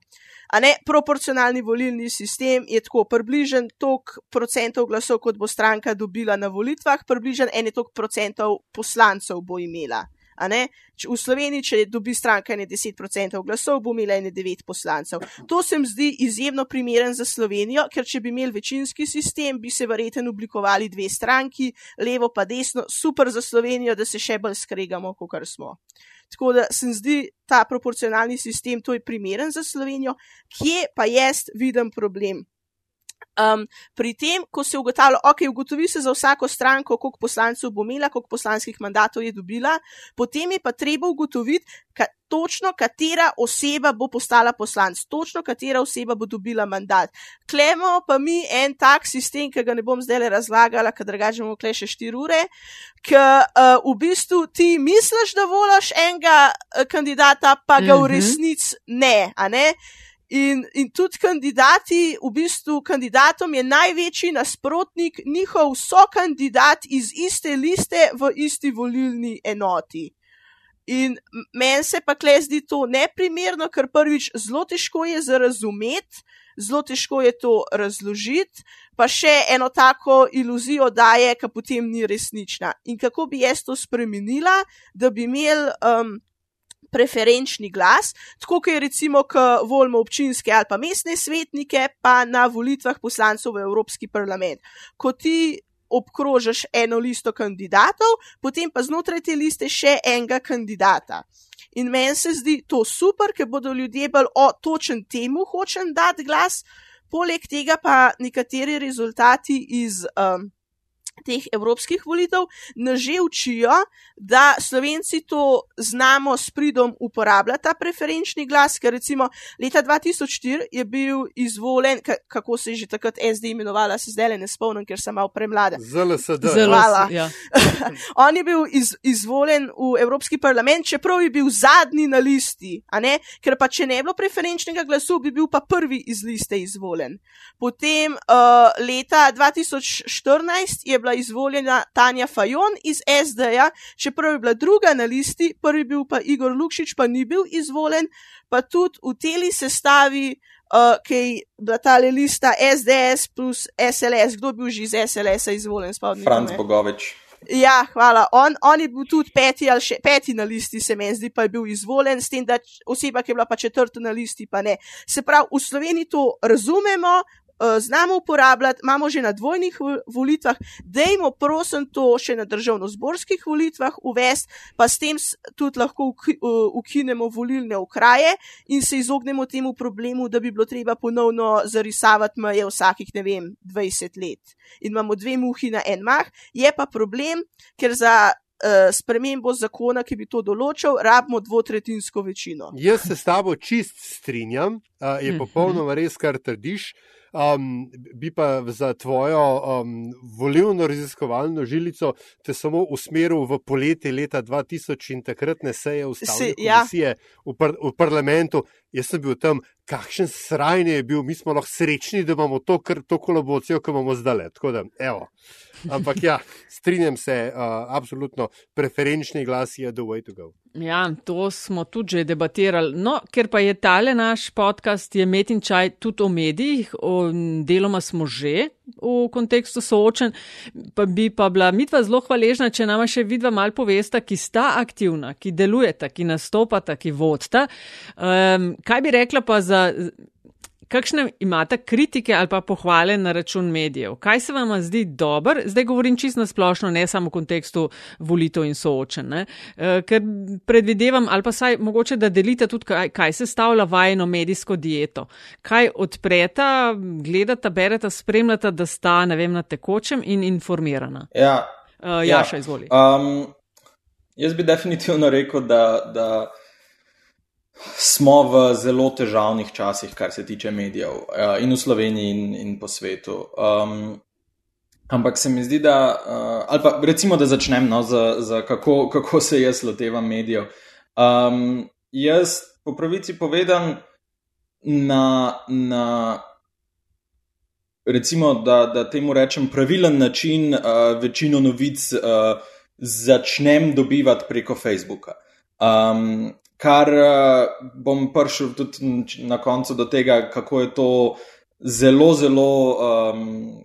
A ne proporcionalni volilni sistem je tako približen toliko procentov glasov, kot bo stranka dobila na volitvah, približen ene toliko procentov poslancev bo imela. V Sloveniji, če dobi stranka ene 10% glasov, bo imela ene 9 poslancev. To se mi zdi izjemno primeren za Slovenijo, ker če bi imeli večinski sistem, bi se verjetno oblikovali dve stranki, levo pa desno, super za Slovenijo, da se še bolj skregamo, kot smo. Tako da se mi zdi ta proporcionalni sistem, to je primeren za Slovenijo, kje pa jaz vidim problem. Um, pri tem, ko se ugotavlja, ok, ugotovi se za vsako stranko, koliko poslancev bo imela, koliko poslanskih mandatov je dobila, potem je pa treba ugotoviti, ka, točno katera oseba bo postala poslanc, točno katera oseba bo dobila mandat. Klemo pa mi en tak sistem, ki ga ne bom zdaj le razlagala, ker drugače bomo kle še 4 ure, ker uh, v bistvu ti misliš, da volaš enega uh, kandidata, pa ga mm -hmm. v mhm. resnici ne, a ne. In, in tudi kandidati, v bistvu kandidatom je največji nasprotnik njihov sokandidat iz iste liste v isti volilni enoti. In meni se pa kle zdi to neprimerno, ker prvič zelo težko je za razumeti, zelo težko je to razložiti, pa še eno tako iluzijo daje, ki potem ni resnična. In kako bi jaz to spremenila, da bi imel. Um, Preferenčni glas, tako kot je recimo, ko volimo občinske ali pa mestne svetnike, pa na volitvah poslancev v Evropski parlament. Ko ti obkrožiš eno listo kandidatov, potem pa znotraj te liste še enega kandidata. In meni se zdi to super, ker bodo ljudje bolj o točen temu hočem dati glas, poleg tega pa nekateri rezultati iz. Um, teh evropskih volitev, nas že učijo, da slovenci to znamo s pridom uporabljati, ta preferenčni glas, ker recimo leta 2004 je bil izvoljen, kako se je že takrat SD imenovala, se zdaj le ne spomnim, ker sem malo premlada. Zelo se da. Zelo hvala. Ja. On je bil iz, izvoljen v Evropski parlament, čeprav je bil zadnji na listi, ker pa če ne bi bilo preferenčnega glasu, bi bil pa prvi iz liste izvoljen. Potem uh, leta 2014 je bila izvoljena Tanja Fajon iz SD-ja, čeprav je bila druga na listi, prvi bil pa Igor Lukšič, pa ni bil izvoljen, pa tudi v teli sestavi, uh, ki je bila ta lista SDS plus SLS, kdo bil že iz SLS-a izvoljen? Franz Bogovič. Ja, hvala. On, on je bil tudi peti, še, peti na listi, se mi zdi, pa je bil izvoljen, s tem, da oseba, ki je bila pa četrta na listi, pa ne. Se pravi, v Sloveniji to razumemo, Eh, znamo uporabljati, imamo že na dvojnih volitvah, dajmo prosim to še na državno-zborskih volitvah uvesti, pa s tem tudi lahko eh, ukinemo volilne okraje in se izognemo temu problemu, da bi bilo treba ponovno zarisavati meje vsakih, ne vem, 20 let. In imamo dve muhi na en mah, je pa problem, ker za. Uh, spremembo zakona, ki bi to določil, rabimo dvotretinsko večino. Jaz se s tabo čist strinjam, je mhm. popolnoma res, kar trdiš. Um, bi pa za tvojo um, volilno raziskovalno žilico te samo usmeril v poletje leta 2000 in takratne seje ustavne ja. komisije v, par v parlamentu. Jaz sem bil tam, kakšen srajni je bil, mi smo lahko srečni, da imamo to, kar, to kolabocijo, ki imamo zdaj. Ampak ja, strinjam se, uh, absolutno, preferenčni glas je the way to go. Ja, to smo tudi že debatirali. No, ker pa je tale naš podcast, je Metin Čaj tudi o medijih, o, deloma smo že v kontekstu soočen, pa bi pa bila mitva zelo hvaležna, če nama še vidva mal povesta, ki sta aktivna, ki delujeta, ki nastopata, ki vodta. Um, kaj bi rekla pa za kakšne imate kritike ali pa pohvale na račun medijev? Kaj se vam zdi dober? Zdaj govorim čisto na splošno, ne samo v kontekstu volitev in soočen. Ne? Eh, ker predvidevam, ali pa saj mogoče, da delite tudi, kaj, kaj se stavlja vajeno medijsko dieto. Kaj odpreta, gledata, bereta, spremljata, da sta, ne vem, na tekočem in informirana. Ja, uh, Jaša, ja. izvoli. Um, jaz bi definitivno rekel, da. da smo v zelo težavnih časih, kar se tiče medijev, uh, in v Sloveniji, in, in po svetu. Um, ampak se mi zdi, da, uh, ali pa recimo, da začnem, no, za, za kako, kako se jaz lotevam medijev. Um, jaz, po pravici povedan, na, na recimo, da, da temu rečem pravilen način, uh, večino novic uh, začnem dobivati preko Facebooka. Um, kar uh, bom prišel tudi na koncu do tega, kako je to zelo, zelo um,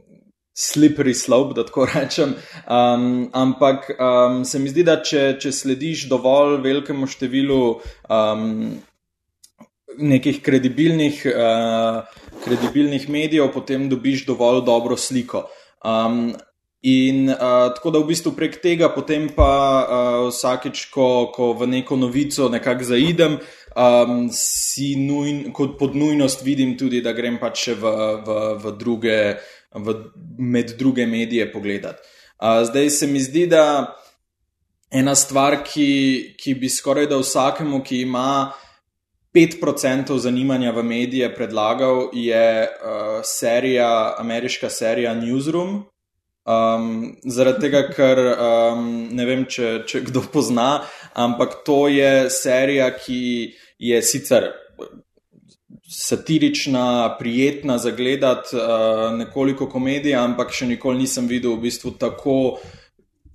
slippery slope, da tako rečem. Um, ampak um, se mi zdi, da če, če slediš dovolj velikemu številu um, nekih kredibilnih, uh, kredibilnih medijev, potem dobiš dovolj dobro sliko. Um, In uh, tako da v bistvu prek tega, potem pa uh, vsakeč, ko, ko v neko novico nekako zaidem, um, si nujn, kot pod nujnost vidim tudi, da grem pač v, v, v druge, v, med druge medije pogledat. Uh, zdaj se mi zdi, da ena stvar, ki, ki bi skoraj da vsakemu, ki ima 5% zanimanja v medije, predlagal, je uh, serija, ameriška serija Newsroom. Um, zaradi tega, ker um, ne vem, če, če kdo pozna, ampak to je serija, ki je sicer satirična, prijetna za gledati, uh, nekoliko komedija, ampak še nikoli nisem videl v bistvu tako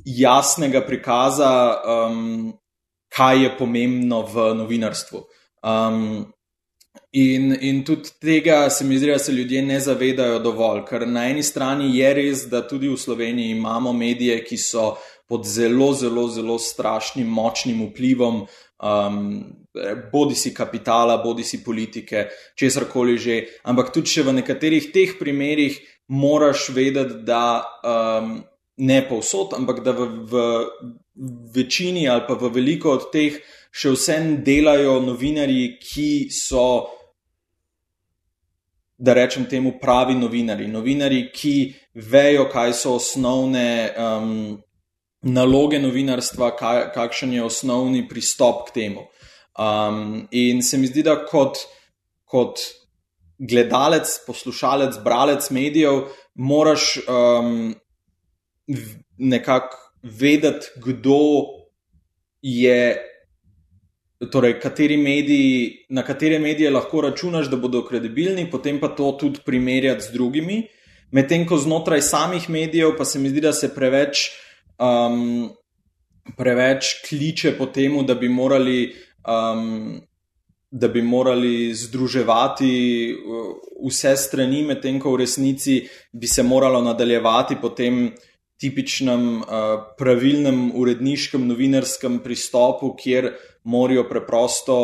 jasnega prikaza um, kaj je pomembno v novinarstvu. Um, in, in tudi tega se mi zdi, da se ljudje ne zavedajo dovolj, ker na eni strani je res, da tudi v Sloveniji imamo medije, ki so pod zelo, zelo, zelo strašnim, močnim vplivom. Um, bodi si kapitala, bodi si politike, česar koli že. Ampak tudi v nekaterih teh primerih moraš vedeti, da um, ne povsod, ampak da v, v večini ali pa v veliko od teh še vsem delajo novinarji, ki so, da rečem temu, pravi novinari. Novinari, ki vejo, kaj so osnovne. Um, naloge novinarstva, kaj, kakšen je osnovni pristop k temu. Um, in se mi zdi, da kot, kot gledalec, poslušalec, bralec medijev, moraš um, nekako vedeti, kdo je. Torej, kateri mediji, na katere medije lahko računaš, da bodo kredibilni, potem pa to tudi primerjati z drugimi. Medtem ko znotraj samih medijev, pa se mi zdi, da se preveč uh, um, preveč kliče po tem, da bi morali. Um, Da bi morali združevati uh, vse strani, medtem ko v resnici bi se moralo nadaljevati po tem tipičnem, uh, pravilnem, uredniškem, novinarskem pristopu, kjer morajo preprosto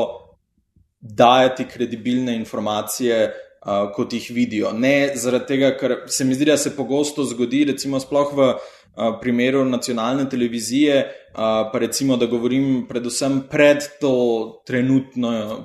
dajati kredibilne informacije, uh, kot jih vidijo. Ne zaradi tega, ker se mi zdi, da se pogosto zgodi, recimo, sploh v primeru nacionalne televizije, pa recimo, da govorim predvsem pred,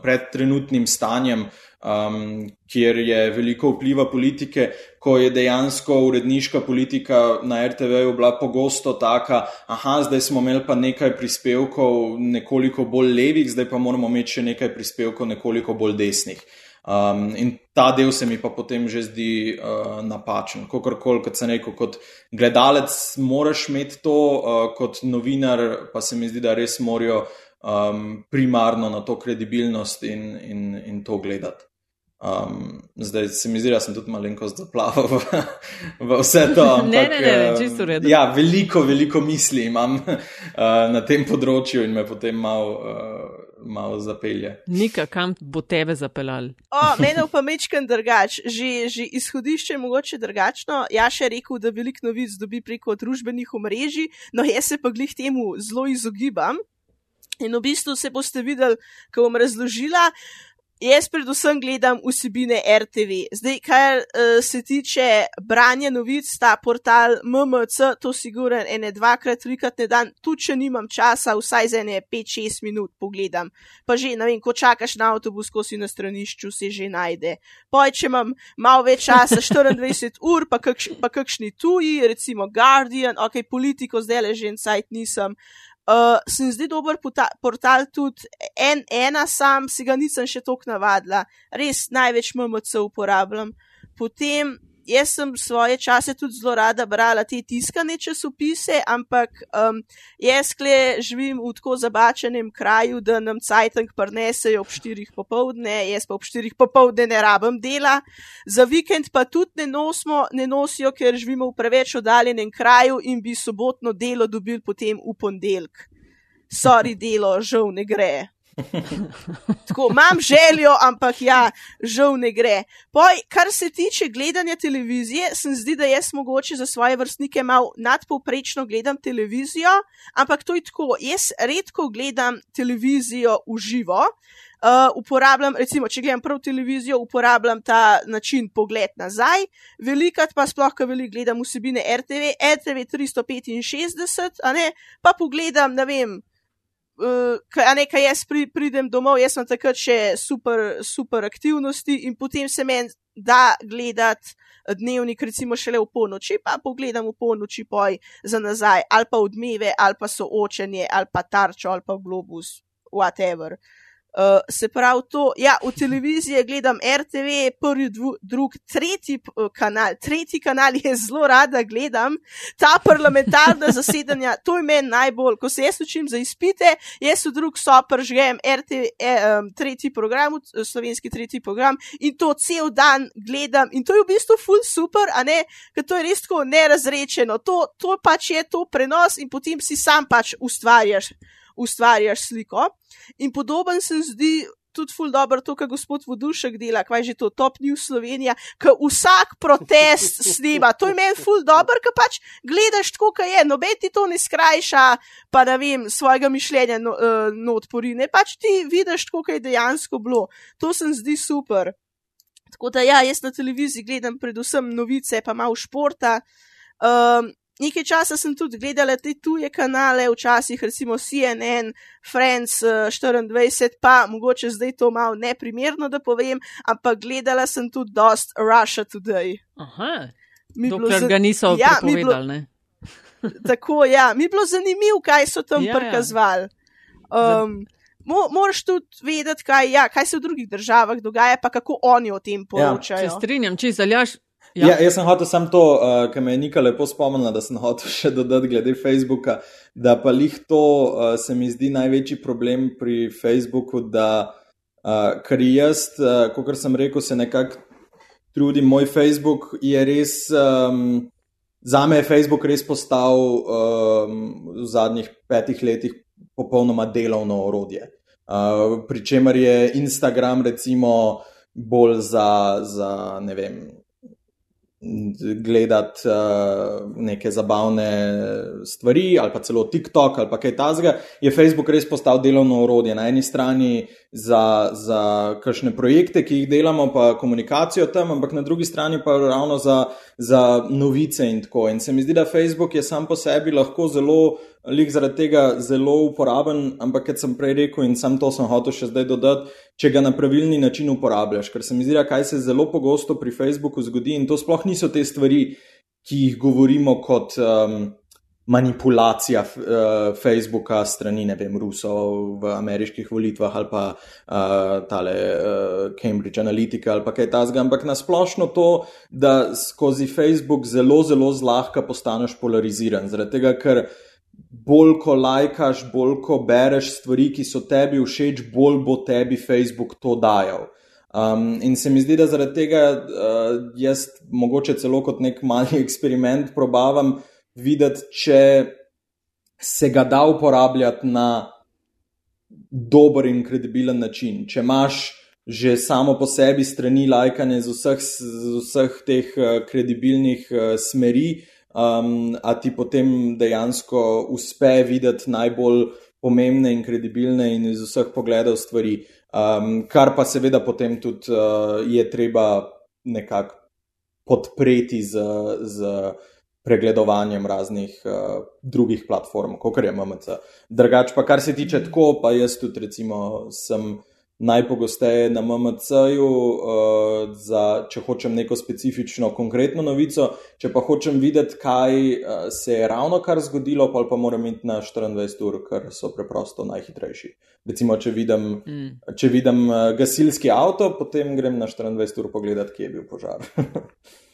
pred trenutnim stanjem, um, kjer je veliko vpliva politike, ko je dejansko uredniška politika na RTV-ju bila pogosto taka, aha, zdaj smo imeli pa nekaj prispevkov nekoliko bolj levih, zdaj pa moramo imeti še nekaj prispevkov nekoliko bolj desnih. Um, in ta del se mi pa potem že zdi uh, napačen. Kakorkoli, kot sem rekel, kot gledalec, moraš imeti to, uh, kot novinar, pa se mi zdi, da res morajo um, primarno na to kredibilnost in, in, in to gledati. Um, zdaj se mi zdi, da sem tudi malenkost zaplaval v, v vse to. Ampak, ne, ne, ne, čisto redo. Ja, veliko, veliko misli imam uh, na tem področju in me potem malo. Uh, malo zapelje. Nika, kam bo tebe zapeljal? Mene pa mečkam drugač, že, že izhodišče je mogoče drugačno. Ja, še rekel, da veliko novic dobi preko družbenih omrežij, no jaz se pa glih temu zelo izogibam. In v bistvu se boste videli, ko bom razložila. Jaz predvsem gledam vsebine RTV. Zdaj, kar uh, se tiče branja novic, ta portal MMC, to si govorim ene dvakrat, trikrat na dan, tudi če nimam časa, vsaj za ene 5-6 minut pogledam. Pa že, ne vem, ko čakaš na avtobus, ko si na stranišču, se že najde. Poj, če imam malo več časa, 24 ur, pa, kakš, pa kakšni tuji, recimo Guardian, ok, politiko zdaj le že en sajt nisem. Uh, se mi zdi dober portal, tudi en, ena sam, si ga nisem še tako navadila, res največ MMC uporabljam. Potem jaz sem svoje čase tudi zelo rada brala te tiskane časopise, ampak um, jaz kle živim v tako zabačenem kraju, da nam cajtank prnesejo ob štirih popovdne, jaz pa ob štirih popovdne ne rabim dela, za vikend pa tudi ne, nosimo, ne nosijo, ker živimo v preveč oddaljenem kraju in bi sobotno delo dobil potem v ponedeljek. Sorry, delo, žal ne gre. Tako, imam željo, ampak ja, žal ne gre. Poj, kar se tiče gledanja televizije, se mi zdi, da jaz mogoče za svoje vrstnike malo nadpovprečno gledam televizijo, ampak to je tako. Jaz redko gledam televizijo v živo. Uh, uporabljam, recimo, če gledam prav televizijo, uporabljam ta način pogled nazaj, velikrat pa sploh, ko veliko gledam vsebine RTV, RTV 365, ne, pa pogledam, ne vem, uh, nekaj jaz pri, pridem domov, jaz sem takrat še super, super aktivnosti in potem se meni da gledati dnevnik, recimo šele v polnoči, pa pogledam v polnoči poj za nazaj, ali pa odmeve, ali pa soočenje, ali pa tarčo, ali pa globus, whatever. Uh, Uh, se pravi, to, ja, v televiziji gledam RTV, prvi, dvu, drug, tretji uh, kanal. Tretji kanal je zelo rada gledam, ta parlamentarna zasedanja, to je meni najbolj. Ko se jaz učim za izpite, jaz v drug sopr žgem RTV, eh, um, tretji program, slovenski tretji program in to cel dan gledam in to je v bistvu full super, a ne, ker to je res tako nerazrečeno. To, to pač je to prenos in potem si sam pač ustvarjaš ustvarjaš sliko. In podoben se zdi tudi ful dobro to, kar gospod Vodušek dela, kaj že to top news Slovenija, ki vsak protest snima. To je meni ful dobro, ker pač gledaš tako, kaj je, noben ti to ne skrajša, pa ne vem, svojega mišljenja no, uh, not porine, pač ti vidiš tako, kaj je dejansko bilo. To se mi zdi super. Tako da ja, jaz na televiziji gledam predvsem novice, pa malo športa. Um, nekaj časa sem tudi gledala te tuje kanale, včasih recimo CNN, France 24, pa mogoče zdaj to malo neprimerno, da povem, ampak gledala sem tudi dost Russia Today. Aha, dokler ga niso ja, povedali. Tako, ja, mi je bilo zanimivo, kaj so tam ja, prikazvali. Um, mo, moraš tudi vedeti, kaj, ja, kaj se v drugih državah dogaja, pa kako oni o tem ja. poročajo. Ja, se strinjam, če zaljaš. Ja. Ja, jaz sem hotel samo to, uh, kar me je Nika lepo spomnila, da sem hotel še dodati glede Facebooka, da pa lih to uh, se mi zdi največji problem pri Facebooku, da uh, kar jaz, uh, kot sem rekel, se nekako trudim. Moj Facebook je res, um, za me je Facebook res postal um, v zadnjih petih letih popolnoma delovno orodje. Uh, Pričemer je Instagram, recimo, bolj za, za ne vem gledati uh, neke zabavne stvari, ali pa celo TikTok, ali pa kaj tasga, je Facebook res postal delovno orodje. Na eni strani za, za kakšne projekte, ki jih delamo, pa komunikacijo tam, ampak na drugi strani pa ravno za, za novice in tako. In se mi zdi, da Facebook je sam po sebi lahko zelo lik zaradi tega zelo uporaben, ampak kot sem prej rekel in sam to sem hotel še zdaj dodati, če ga na pravilni način uporabljaš. Ker se mi zdi, kaj se zelo pogosto pri Facebooku zgodi in to sploh niso te stvari, ki jih govorimo kot. Um, Manipulacija uh, Facebooka strani, ne vem, Rusov v ameriških volitvah ali pa uh, tale uh, Cambridge Analytica ali pa kaj tasga, ampak nasplošno to, da skozi Facebook zelo, zelo zlahka postaneš polariziran. Zaradi tega, ker bolj ko lajkaš, bolj ko bereš stvari, ki so tebi všeč, bolj bo tebi Facebook to dajal. Um, in se mi zdi, da zaradi tega uh, jaz mogoče celo kot nek mali eksperiment probavam videti, če se ga da uporabljati na dober in kredibilen način. Če imaš že samo po sebi strani lajkanje z vseh, z vseh teh uh, kredibilnih uh, smeri, uh, um, a ti potem dejansko uspe videti najbolj pomembne in kredibilne in iz vseh pogledov stvari, um, kar pa seveda potem tudi uh, je treba nekako podpreti z, z pregledovanjem raznih uh, drugih platform, kot je MMC. Drugač pa kar se tiče tako, pa jaz tudi recimo sem najpogosteje na MMC-ju, uh, če hočem neko specifično, konkretno novico. Če pa hočem videti, kaj uh, se je ravno kar zgodilo, pa, pa moram iti na 24 ur, ker so preprosto najhitrejši. Recimo, če vidim, mm. če vidim uh, gasilski avto, potem grem na 24 ur pogledat, kje je bil požar.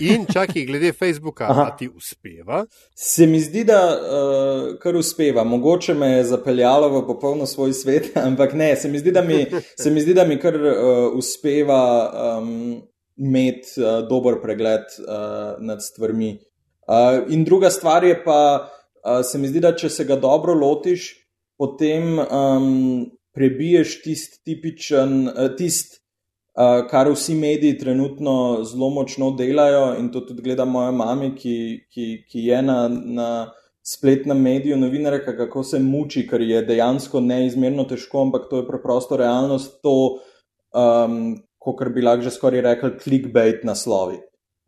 In čakaj, glede Facebooka, ali ti uspeva? Se mi zdi, da uh, kar uspeva. Mogoče me je zapeljalo v popolno svoj svet, ampak ne, se mi zdi, da mi, mi, zdi, da mi kar uh, uspeva um, imeti uh, dober pregled uh, nad stvarmi. Uh, in druga stvar je pa, uh, se mi zdi, da če se ga dobro lotiš, potem um, prebiješ tisti tipičen, uh, tisti kar vsi mediji trenutno zelo močno delajo in to tudi gleda moja mama, ki, ki, ki je na, na spletnem mediju novinarka, kako se muči, ker je dejansko neizmerno težko, ampak to je preprosto realnost, to, um, kot bi lahko že skoraj rekel, clickbait naslovi.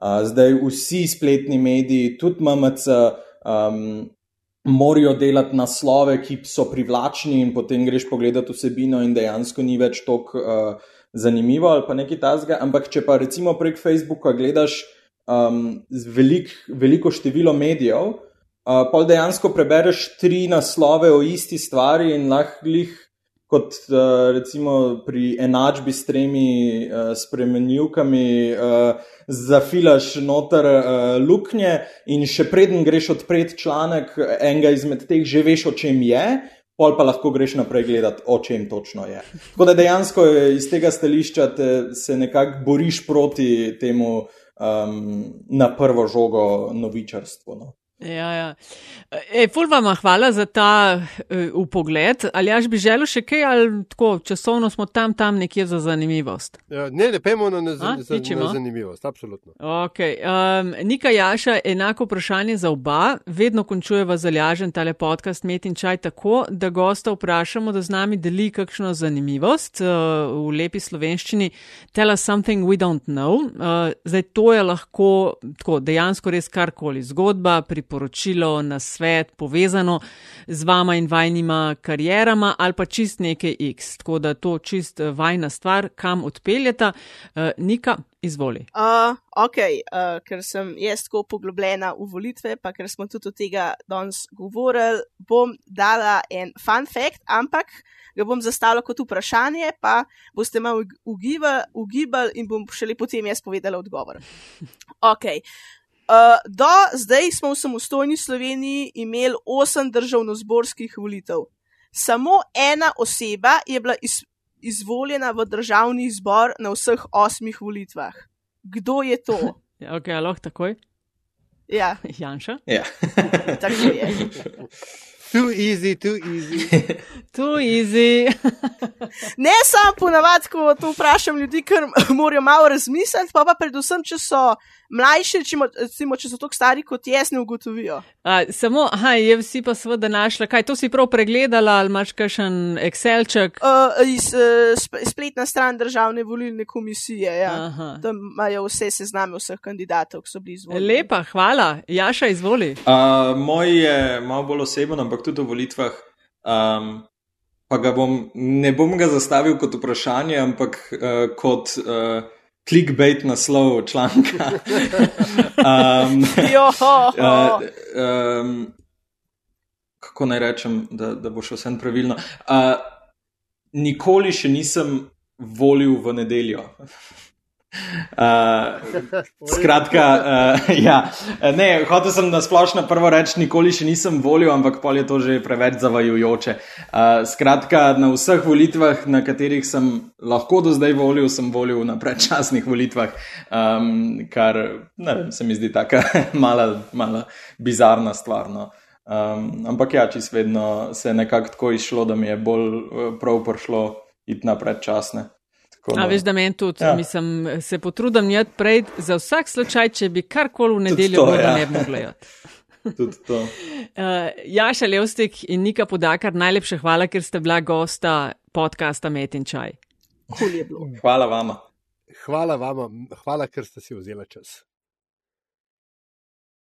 Uh, zdaj vsi spletni mediji, tudi MMC, um, morajo delati naslove, ki so privlačni, in potem greš pogledat vsebino, in dejansko ni več toliko. Uh, zanimivo ali pa nekaj tasga. Ampak če pa recimo prek Facebooka gledaš um, velik, veliko število medijev, uh, pa dejansko prebereš tri naslove o isti stvari in lahko jih. Kot uh, recimo pri enačbi s tremi uh, spremenljivkami, uh, zafilaš noter uh, luknje, in še preden greš odpreti članek, enega izmed teh že veš, o čem je, pol pa lahko greš naprej gledati, o čem točno je. Tako da dejansko iz tega stališča se nekako boriš proti temu um, na prvo žogo novičarstvu. No. Ja, ja. E, ful vam hvala za ta uh, pogled. Ali jaš bi želel še kaj, ali tako časovno smo tam, tam nekje za zanimivost? Ja, ne, ne pejmo na, na, A, za, na zanimivost, absolutno. Okay. Um, Nika Jaša, enako vprašanje za oba. Vedno končujeva zalažen tale podcast Met in čaj tako, da gosta vprašamo, da z nami deli kakšno zanimivost uh, v lepi slovenščini. Tell us something we don't know. Uh, zdaj to je lahko tako, dejansko res karkoli. Zgodba, priporočila sporočilo, na svet, povezano z vama in vajnima karjerama, ali pa čist nekaj X. Tako da to čist eh, vajna stvar, kam odpeljeta. Uh, Nika, izvoli. Uh, ok, uh, ker sem jaz tako poglobljena v volitve, pa ker smo tudi od tega danes govorili, bom dala en fun fact, ampak. Ga bom zastavila kot vprašanje, pa boste malo ugibali in bom šele potem jaz povedala odgovor. Ok. Uh, do zdaj smo v samostojni Sloveniji imeli osem državno-zborskih volitev. Samo ena oseba je bila iz, izvoljena v državni zbor na vseh osmih volitvah. Kdo je to? Ja, ok, aloh, takoj. Ja. Janša. Ja. Tako je. Too easy, too easy. too easy. Ne samo ponavadi, ko to vprašam ljudi, ker morajo malo razmisliti, pa pa predvsem, če so mlajši, recimo, če so tako stari kot jaz, ne ugotovijo. A, samo, aha, je vsi pa seveda našla, kaj to si prav pregledala ali imaš kakšen Excelček? Uh, iz, uh, spletna stran državne volilne komisije, ja. tam imajo vse sezname vseh kandidatov, ki so bili izvoljeni. Lepa, hvala. Jaša, izvoli. Uh, moj je malo bolj oseben, ampak tudi v volitvah. Um, Pa ga bom, ne bom ga zastavil kot vprašanje, ampak uh, kot uh, clickbait naslov članka. um, uh, um, kako naj rečem, da, da bo šlo vse pravilno? Uh, nikoli še nisem volil v nedeljo. Uh, skratka, uh, ja. ne, hotel sem na splošno prvo reči, nikoli še nisem volil, ampak pol je to že preveč zavajujoče. Uh, skratka, na vseh volitvah, na katerih sem lahko do zdaj volil, sem volil na predčasnih volitvah, um, kar vem, se mi zdi tako mala, mala bizarna stvar. No. Um, ampak ja, čist vedno se je nekako tako izšlo, da mi je bolj prav prišlo iti na predčasne. A veš, da meni tudi, ja. mislim, se potrudim jed prej za vsak slučaj, če bi karkoli v nedeljo bilo, ja. ne bi mogla jeti. Tudi to. Uh, Jaša Levstik in Nika Podakar, najlepša hvala, ker ste bila gosta podcasta Met in Čaj. Hvala vama. Hvala vama, hvala, ker ste si vzeli čas.